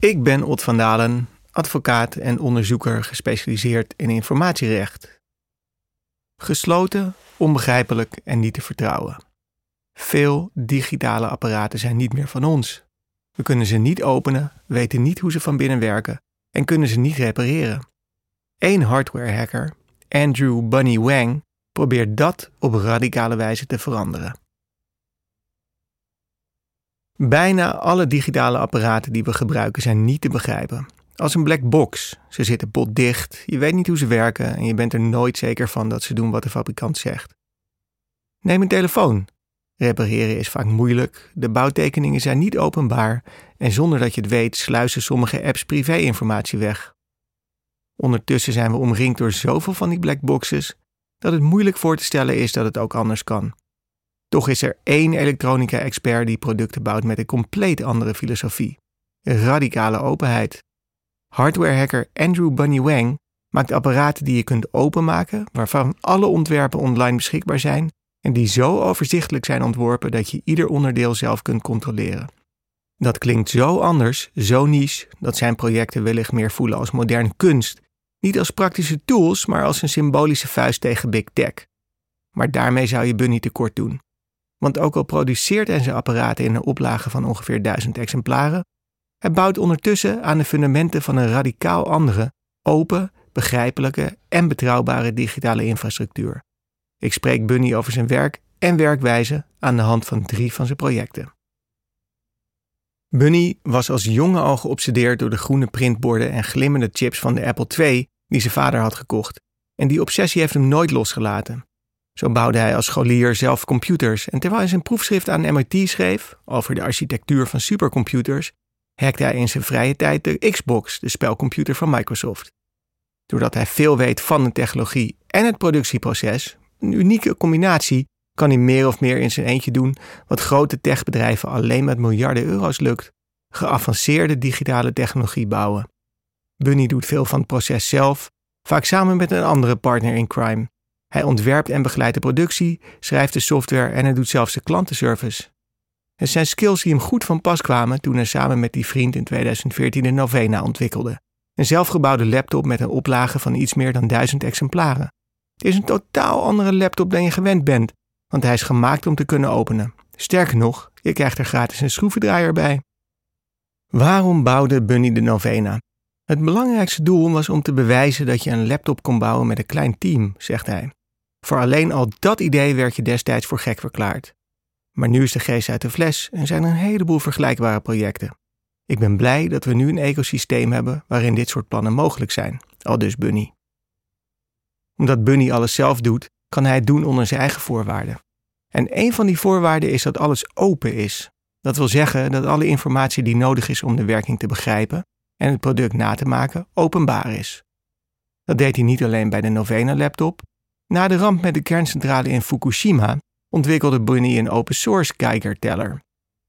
Ik ben Ot van Dalen, advocaat en onderzoeker gespecialiseerd in informatierecht. Gesloten, onbegrijpelijk en niet te vertrouwen. Veel digitale apparaten zijn niet meer van ons. We kunnen ze niet openen, weten niet hoe ze van binnen werken en kunnen ze niet repareren. Eén hardware-hacker, Andrew Bunny Wang, probeert dat op radicale wijze te veranderen. Bijna alle digitale apparaten die we gebruiken zijn niet te begrijpen. Als een black box. Ze zitten potdicht, je weet niet hoe ze werken en je bent er nooit zeker van dat ze doen wat de fabrikant zegt. Neem een telefoon. Repareren is vaak moeilijk, de bouwtekeningen zijn niet openbaar en zonder dat je het weet sluizen sommige apps privéinformatie weg. Ondertussen zijn we omringd door zoveel van die black boxes dat het moeilijk voor te stellen is dat het ook anders kan. Toch is er één elektronica-expert die producten bouwt met een compleet andere filosofie: radicale openheid. Hardware-hacker Andrew Bunny Wang maakt apparaten die je kunt openmaken, waarvan alle ontwerpen online beschikbaar zijn en die zo overzichtelijk zijn ontworpen dat je ieder onderdeel zelf kunt controleren. Dat klinkt zo anders, zo niche, dat zijn projecten wellicht meer voelen als moderne kunst, niet als praktische tools, maar als een symbolische vuist tegen big tech. Maar daarmee zou je Bunny tekort doen. Want ook al produceert hij zijn apparaten in een oplage van ongeveer duizend exemplaren, hij bouwt ondertussen aan de fundamenten van een radicaal andere, open, begrijpelijke en betrouwbare digitale infrastructuur. Ik spreek Bunny over zijn werk en werkwijze aan de hand van drie van zijn projecten. Bunny was als jonge al geobsedeerd door de groene printborden en glimmende chips van de Apple II die zijn vader had gekocht. En die obsessie heeft hem nooit losgelaten. Zo bouwde hij als scholier zelf computers en terwijl hij zijn proefschrift aan MIT schreef over de architectuur van supercomputers, hackte hij in zijn vrije tijd de Xbox, de spelcomputer van Microsoft. Doordat hij veel weet van de technologie en het productieproces, een unieke combinatie, kan hij meer of meer in zijn eentje doen wat grote techbedrijven alleen met miljarden euro's lukt: geavanceerde digitale technologie bouwen. Bunny doet veel van het proces zelf, vaak samen met een andere partner in crime. Hij ontwerpt en begeleidt de productie, schrijft de software en hij doet zelfs de klantenservice. Het zijn skills die hem goed van pas kwamen toen hij samen met die vriend in 2014 de Novena ontwikkelde. Een zelfgebouwde laptop met een oplage van iets meer dan duizend exemplaren. Het is een totaal andere laptop dan je gewend bent, want hij is gemaakt om te kunnen openen. Sterker nog, je krijgt er gratis een schroevendraaier bij. Waarom bouwde Bunny de Novena? Het belangrijkste doel was om te bewijzen dat je een laptop kon bouwen met een klein team, zegt hij. Voor alleen al dat idee werd je destijds voor gek verklaard. Maar nu is de geest uit de fles en zijn er een heleboel vergelijkbare projecten. Ik ben blij dat we nu een ecosysteem hebben waarin dit soort plannen mogelijk zijn, al dus Bunny. Omdat Bunny alles zelf doet, kan hij het doen onder zijn eigen voorwaarden. En een van die voorwaarden is dat alles open is. Dat wil zeggen dat alle informatie die nodig is om de werking te begrijpen en het product na te maken openbaar is. Dat deed hij niet alleen bij de Novena laptop. Na de ramp met de kerncentrale in Fukushima ontwikkelde Bunny een open source kijkerteller.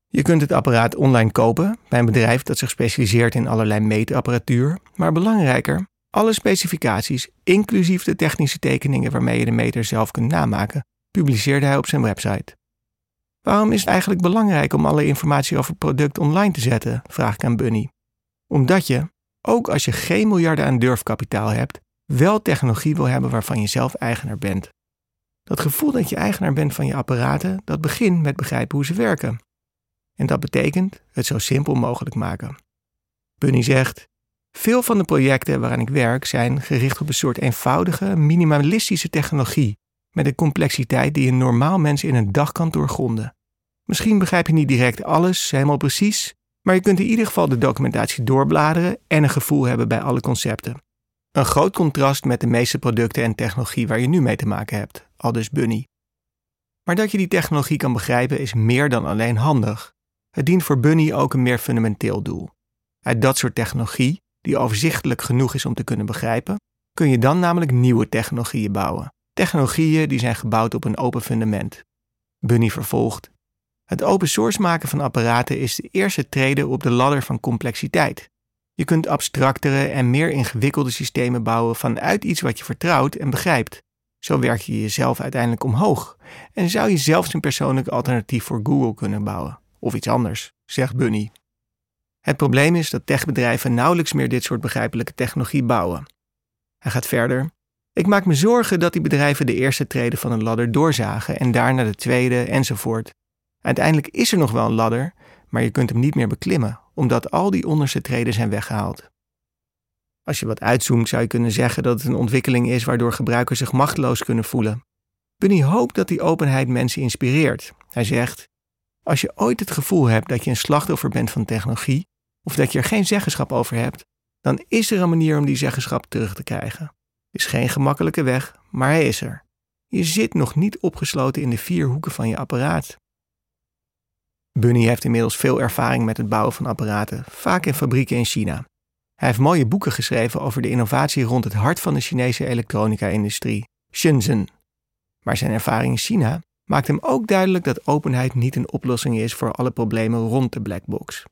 Je kunt het apparaat online kopen bij een bedrijf dat zich specialiseert in allerlei meetapparatuur, maar belangrijker, alle specificaties, inclusief de technische tekeningen waarmee je de meter zelf kunt namaken, publiceerde hij op zijn website. Waarom is het eigenlijk belangrijk om alle informatie over het product online te zetten? vraag ik aan Bunny. Omdat je, ook als je geen miljarden aan durfkapitaal hebt, wel technologie wil hebben waarvan je zelf eigenaar bent. Dat gevoel dat je eigenaar bent van je apparaten, dat begint met begrijpen hoe ze werken. En dat betekent het zo simpel mogelijk maken. Bunny zegt: Veel van de projecten waaraan ik werk zijn gericht op een soort eenvoudige, minimalistische technologie met een complexiteit die een normaal mens in een dag kan doorgronden. Misschien begrijp je niet direct alles helemaal precies, maar je kunt in ieder geval de documentatie doorbladeren en een gevoel hebben bij alle concepten. Een groot contrast met de meeste producten en technologie waar je nu mee te maken hebt, aldus Bunny. Maar dat je die technologie kan begrijpen is meer dan alleen handig. Het dient voor Bunny ook een meer fundamenteel doel. Uit dat soort technologie, die overzichtelijk genoeg is om te kunnen begrijpen, kun je dan namelijk nieuwe technologieën bouwen. Technologieën die zijn gebouwd op een open fundament. Bunny vervolgt: Het open source maken van apparaten is de eerste trede op de ladder van complexiteit. Je kunt abstractere en meer ingewikkelde systemen bouwen vanuit iets wat je vertrouwt en begrijpt. Zo werk je jezelf uiteindelijk omhoog en zou je zelfs een persoonlijk alternatief voor Google kunnen bouwen. Of iets anders, zegt Bunny. Het probleem is dat techbedrijven nauwelijks meer dit soort begrijpelijke technologie bouwen. Hij gaat verder. Ik maak me zorgen dat die bedrijven de eerste treden van een ladder doorzagen en daarna de tweede enzovoort. Uiteindelijk is er nog wel een ladder, maar je kunt hem niet meer beklimmen, omdat al die onderste treden zijn weggehaald. Als je wat uitzoomt zou je kunnen zeggen dat het een ontwikkeling is waardoor gebruikers zich machteloos kunnen voelen. Bunny hoopt dat die openheid mensen inspireert. Hij zegt: Als je ooit het gevoel hebt dat je een slachtoffer bent van technologie, of dat je er geen zeggenschap over hebt, dan is er een manier om die zeggenschap terug te krijgen. Het is geen gemakkelijke weg, maar hij is er. Je zit nog niet opgesloten in de vier hoeken van je apparaat. Bunny heeft inmiddels veel ervaring met het bouwen van apparaten, vaak in fabrieken in China. Hij heeft mooie boeken geschreven over de innovatie rond het hart van de Chinese elektronica-industrie, Shenzhen. Maar zijn ervaring in China maakt hem ook duidelijk dat openheid niet een oplossing is voor alle problemen rond de blackbox.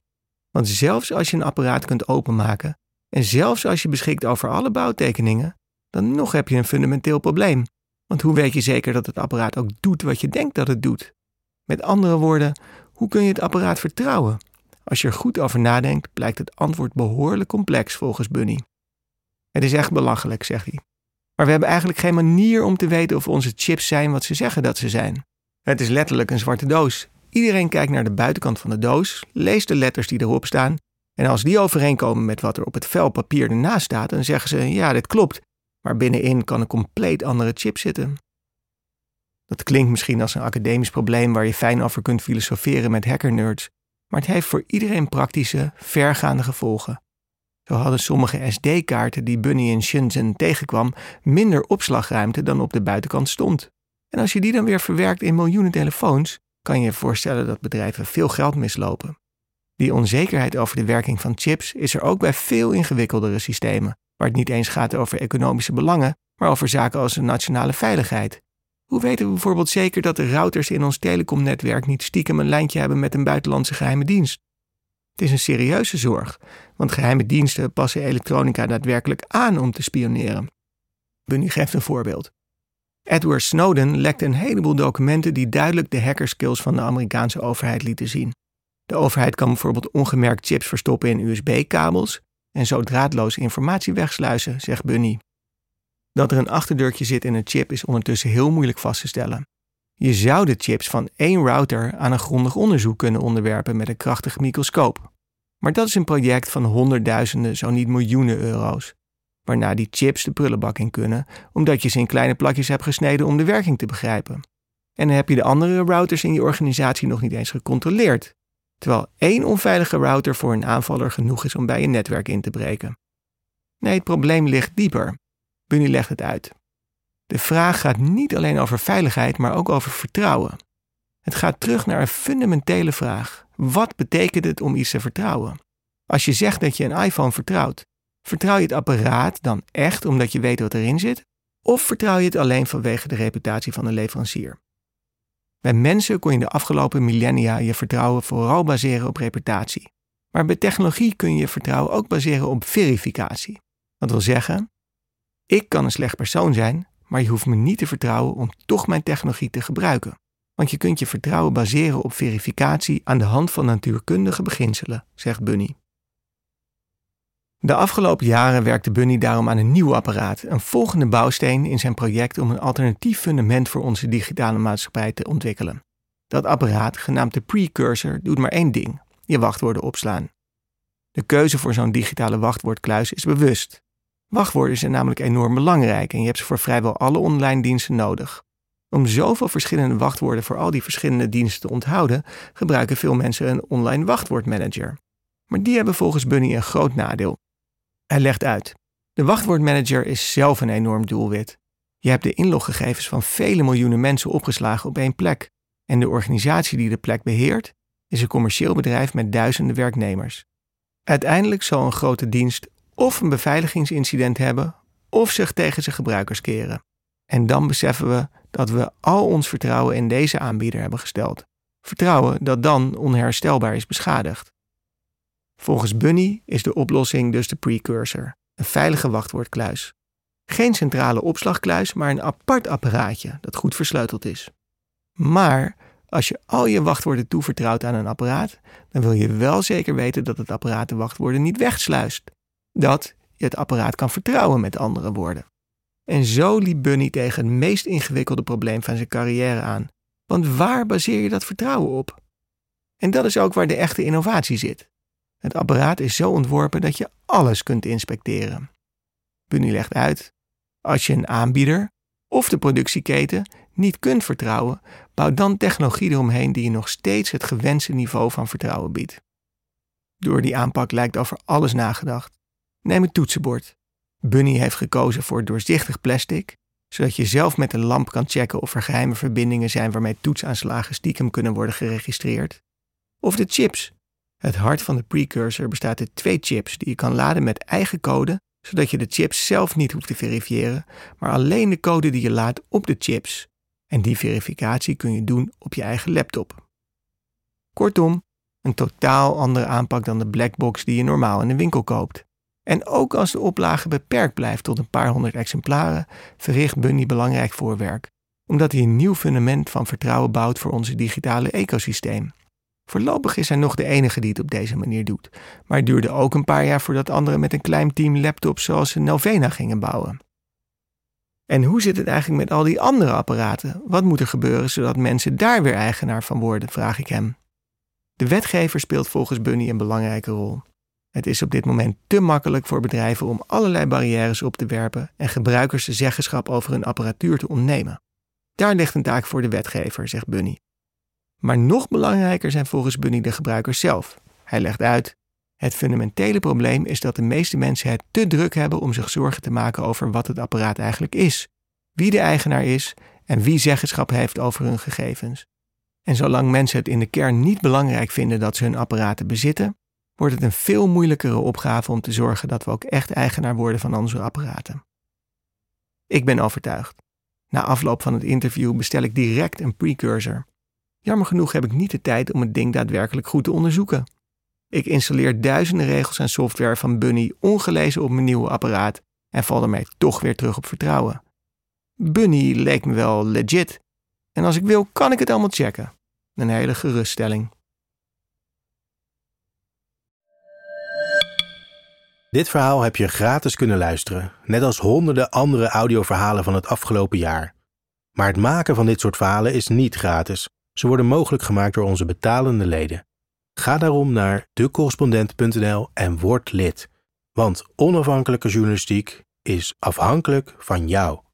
Want zelfs als je een apparaat kunt openmaken en zelfs als je beschikt over alle bouwtekeningen, dan nog heb je een fundamenteel probleem. Want hoe weet je zeker dat het apparaat ook doet wat je denkt dat het doet? Met andere woorden, hoe kun je het apparaat vertrouwen? Als je er goed over nadenkt, blijkt het antwoord behoorlijk complex volgens Bunny. Het is echt belachelijk, zegt hij. Maar we hebben eigenlijk geen manier om te weten of onze chips zijn wat ze zeggen dat ze zijn. Het is letterlijk een zwarte doos. Iedereen kijkt naar de buitenkant van de doos, leest de letters die erop staan. En als die overeenkomen met wat er op het vel papier ernaast staat, dan zeggen ze: ja, dit klopt. Maar binnenin kan een compleet andere chip zitten. Dat klinkt misschien als een academisch probleem waar je fijn over kunt filosoferen met hackernerds, maar het heeft voor iedereen praktische, vergaande gevolgen. Zo hadden sommige SD-kaarten die Bunny in Shenzhen tegenkwam minder opslagruimte dan op de buitenkant stond. En als je die dan weer verwerkt in miljoenen telefoons, kan je je voorstellen dat bedrijven veel geld mislopen. Die onzekerheid over de werking van chips is er ook bij veel ingewikkeldere systemen, waar het niet eens gaat over economische belangen, maar over zaken als de nationale veiligheid. Hoe weten we bijvoorbeeld zeker dat de routers in ons telecomnetwerk niet stiekem een lijntje hebben met een buitenlandse geheime dienst? Het is een serieuze zorg, want geheime diensten passen elektronica daadwerkelijk aan om te spioneren. Bunny geeft een voorbeeld. Edward Snowden lekte een heleboel documenten die duidelijk de hackerskills van de Amerikaanse overheid lieten zien. De overheid kan bijvoorbeeld ongemerkt chips verstoppen in USB-kabels en zo draadloos informatie wegsluizen, zegt Bunny. Dat er een achterdeurtje zit in een chip is ondertussen heel moeilijk vast te stellen. Je zou de chips van één router aan een grondig onderzoek kunnen onderwerpen met een krachtige microscoop. Maar dat is een project van honderdduizenden, zo niet miljoenen euro's. Waarna die chips de prullenbak in kunnen, omdat je ze in kleine plakjes hebt gesneden om de werking te begrijpen. En dan heb je de andere routers in je organisatie nog niet eens gecontroleerd. Terwijl één onveilige router voor een aanvaller genoeg is om bij je netwerk in te breken. Nee, het probleem ligt dieper. Bunny legt het uit. De vraag gaat niet alleen over veiligheid, maar ook over vertrouwen. Het gaat terug naar een fundamentele vraag. Wat betekent het om iets te vertrouwen? Als je zegt dat je een iPhone vertrouwt, vertrouw je het apparaat dan echt omdat je weet wat erin zit? Of vertrouw je het alleen vanwege de reputatie van de leverancier? Bij mensen kon je de afgelopen millennia je vertrouwen vooral baseren op reputatie. Maar bij technologie kun je je vertrouwen ook baseren op verificatie. Dat wil zeggen, ik kan een slecht persoon zijn, maar je hoeft me niet te vertrouwen om toch mijn technologie te gebruiken. Want je kunt je vertrouwen baseren op verificatie aan de hand van natuurkundige beginselen, zegt Bunny. De afgelopen jaren werkte Bunny daarom aan een nieuw apparaat, een volgende bouwsteen in zijn project om een alternatief fundament voor onze digitale maatschappij te ontwikkelen. Dat apparaat, genaamd de Precursor, doet maar één ding: je wachtwoorden opslaan. De keuze voor zo'n digitale wachtwoordkluis is bewust. Wachtwoorden zijn namelijk enorm belangrijk en je hebt ze voor vrijwel alle online diensten nodig. Om zoveel verschillende wachtwoorden voor al die verschillende diensten te onthouden, gebruiken veel mensen een online wachtwoordmanager. Maar die hebben volgens Bunny een groot nadeel. Hij legt uit: de wachtwoordmanager is zelf een enorm doelwit. Je hebt de inloggegevens van vele miljoenen mensen opgeslagen op één plek. En de organisatie die de plek beheert, is een commercieel bedrijf met duizenden werknemers. Uiteindelijk zal een grote dienst of een beveiligingsincident hebben of zich tegen zijn gebruikers keren. En dan beseffen we dat we al ons vertrouwen in deze aanbieder hebben gesteld. Vertrouwen dat dan onherstelbaar is beschadigd. Volgens Bunny is de oplossing dus de precursor, een veilige wachtwoordkluis. Geen centrale opslagkluis, maar een apart apparaatje dat goed versleuteld is. Maar Als je al je wachtwoorden toevertrouwt aan een apparaat, dan wil je wel zeker weten dat het apparaat de wachtwoorden niet wegsluist. Dat je het apparaat kan vertrouwen met andere woorden. En zo liep Bunny tegen het meest ingewikkelde probleem van zijn carrière aan. Want waar baseer je dat vertrouwen op? En dat is ook waar de echte innovatie zit. Het apparaat is zo ontworpen dat je alles kunt inspecteren. Bunny legt uit: als je een aanbieder of de productieketen niet kunt vertrouwen, bouw dan technologie eromheen die je nog steeds het gewenste niveau van vertrouwen biedt. Door die aanpak lijkt over alles nagedacht. Neem het toetsenbord. Bunny heeft gekozen voor doorzichtig plastic, zodat je zelf met een lamp kan checken of er geheime verbindingen zijn waarmee toetsaanslagen stiekem kunnen worden geregistreerd. Of de chips. Het hart van de precursor bestaat uit twee chips die je kan laden met eigen code, zodat je de chips zelf niet hoeft te verifiëren, maar alleen de code die je laat op de chips. En die verificatie kun je doen op je eigen laptop. Kortom, een totaal andere aanpak dan de blackbox die je normaal in de winkel koopt. En ook als de oplage beperkt blijft tot een paar honderd exemplaren, verricht Bunny belangrijk voorwerk, omdat hij een nieuw fundament van vertrouwen bouwt voor ons digitale ecosysteem. Voorlopig is hij nog de enige die het op deze manier doet, maar het duurde ook een paar jaar voordat anderen met een klein team laptops zoals een Novena gingen bouwen. En hoe zit het eigenlijk met al die andere apparaten? Wat moet er gebeuren zodat mensen daar weer eigenaar van worden, vraag ik hem. De wetgever speelt volgens Bunny een belangrijke rol. Het is op dit moment te makkelijk voor bedrijven om allerlei barrières op te werpen en gebruikers de zeggenschap over hun apparatuur te ontnemen. Daar ligt een taak voor de wetgever, zegt Bunny. Maar nog belangrijker zijn volgens Bunny de gebruikers zelf. Hij legt uit: Het fundamentele probleem is dat de meeste mensen het te druk hebben om zich zorgen te maken over wat het apparaat eigenlijk is, wie de eigenaar is en wie zeggenschap heeft over hun gegevens. En zolang mensen het in de kern niet belangrijk vinden dat ze hun apparaten bezitten, wordt het een veel moeilijkere opgave om te zorgen dat we ook echt eigenaar worden van onze apparaten. Ik ben overtuigd. Na afloop van het interview bestel ik direct een precursor. Jammer genoeg heb ik niet de tijd om het ding daadwerkelijk goed te onderzoeken. Ik installeer duizenden regels en software van Bunny ongelezen op mijn nieuwe apparaat en val ermee toch weer terug op vertrouwen. Bunny leek me wel legit. En als ik wil, kan ik het allemaal checken. Een hele geruststelling. Dit verhaal heb je gratis kunnen luisteren, net als honderden andere audioverhalen van het afgelopen jaar. Maar het maken van dit soort verhalen is niet gratis. Ze worden mogelijk gemaakt door onze betalende leden. Ga daarom naar decorrespondent.nl en word lid. Want onafhankelijke journalistiek is afhankelijk van jou.